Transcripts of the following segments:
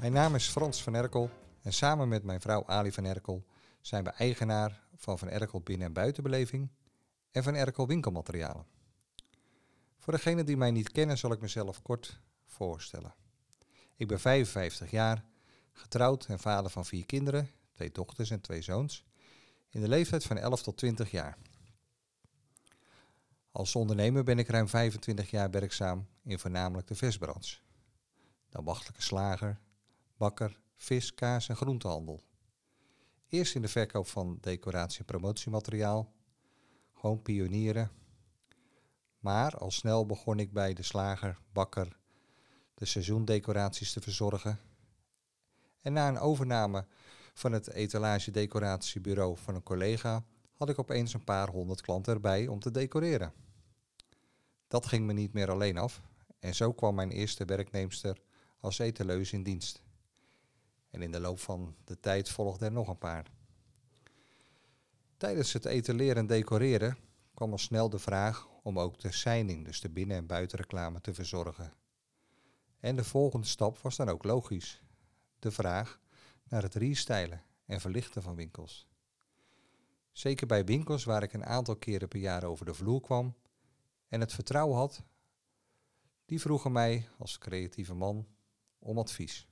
Mijn naam is Frans van Erkel en samen met mijn vrouw Ali van Erkel zijn we eigenaar van Van Erkel Binnen- en Buitenbeleving en Van Erkel Winkelmaterialen. Voor degenen die mij niet kennen zal ik mezelf kort voorstellen. Ik ben 55 jaar, getrouwd en vader van vier kinderen, twee dochters en twee zoons, in de leeftijd van 11 tot 20 jaar. Als ondernemer ben ik ruim 25 jaar werkzaam in voornamelijk de visbranche. De ambachtelijke slager, bakker, vis, kaas en groentehandel. Eerst in de verkoop van decoratie- en promotiemateriaal, gewoon pionieren. Maar al snel begon ik bij de slager, bakker, de seizoendecoraties te verzorgen. En na een overname van het etalage-decoratiebureau van een collega had ik opeens een paar honderd klanten erbij om te decoreren. Dat ging me niet meer alleen af en zo kwam mijn eerste werknemster als etaleus in dienst. En in de loop van de tijd volgden er nog een paar. Tijdens het etaleren en decoreren kwam al snel de vraag om ook de signing, dus de binnen- en buitenreclame, te verzorgen. En de volgende stap was dan ook logisch. De vraag naar het restylen en verlichten van winkels. Zeker bij winkels waar ik een aantal keren per jaar over de vloer kwam en het vertrouwen had, die vroegen mij als creatieve man om advies.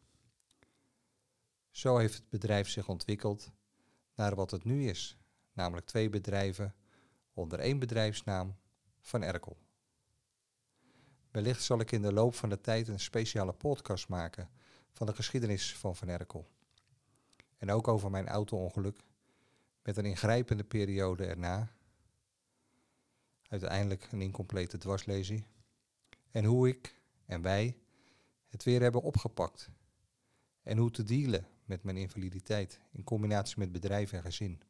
Zo heeft het bedrijf zich ontwikkeld naar wat het nu is, namelijk twee bedrijven onder één bedrijfsnaam van Erkel. Wellicht zal ik in de loop van de tijd een speciale podcast maken van de geschiedenis van Van Erkel. En ook over mijn auto-ongeluk met een ingrijpende periode erna. Uiteindelijk een incomplete dwarslezing. En hoe ik en wij het weer hebben opgepakt. En hoe te dealen met mijn invaliditeit in combinatie met bedrijf en gezin.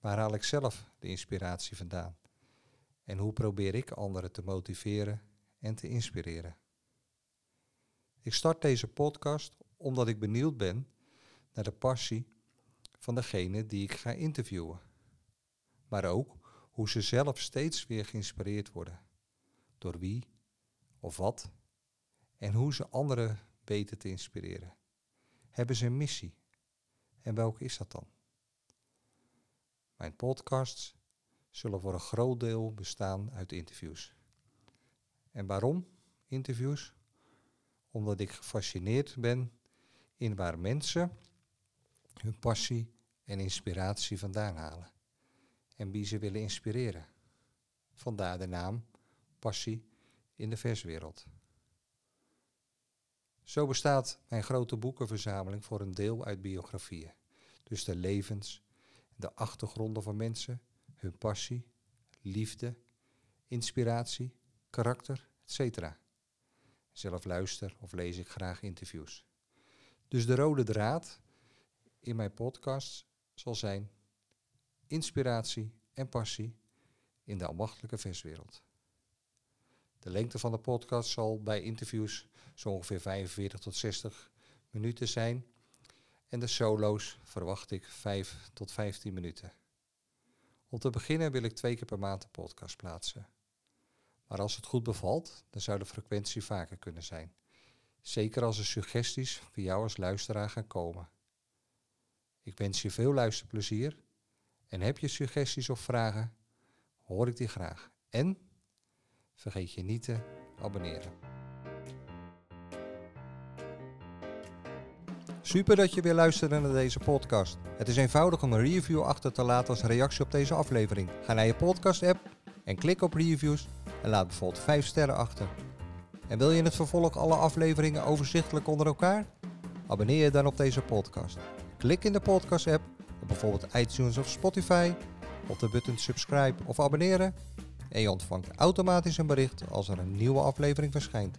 Waar haal ik zelf de inspiratie vandaan? En hoe probeer ik anderen te motiveren en te inspireren? Ik start deze podcast omdat ik benieuwd ben naar de passie van degene die ik ga interviewen. Maar ook hoe ze zelf steeds weer geïnspireerd worden. Door wie of wat en hoe ze anderen weten te inspireren. Hebben ze een missie? En welke is dat dan? Mijn podcasts zullen voor een groot deel bestaan uit interviews. En waarom interviews? Omdat ik gefascineerd ben in waar mensen hun passie en inspiratie vandaan halen. En wie ze willen inspireren. Vandaar de naam Passie in de verswereld. Zo bestaat mijn grote boekenverzameling voor een deel uit biografieën. Dus de levens, de achtergronden van mensen, hun passie, liefde, inspiratie, karakter, etc. Zelf luister of lees ik graag interviews. Dus de rode draad in mijn podcast zal zijn inspiratie en passie in de almachtelijke verswereld. De lengte van de podcast zal bij interviews zo ongeveer 45 tot 60 minuten zijn. En de solo's verwacht ik 5 tot 15 minuten. Om te beginnen wil ik twee keer per maand de podcast plaatsen. Maar als het goed bevalt, dan zou de frequentie vaker kunnen zijn. Zeker als er suggesties voor jou als luisteraar gaan komen. Ik wens je veel luisterplezier en heb je suggesties of vragen, hoor ik die graag. En vergeet je niet te abonneren. Super dat je weer luisterde naar deze podcast. Het is eenvoudig om een review achter te laten als reactie op deze aflevering. Ga naar je podcast app en klik op reviews en laat bijvoorbeeld 5 sterren achter. En wil je in het vervolg alle afleveringen overzichtelijk onder elkaar? Abonneer je dan op deze podcast. Klik in de podcast app op bijvoorbeeld iTunes of Spotify op de button subscribe of abonneren en je ontvangt automatisch een bericht als er een nieuwe aflevering verschijnt.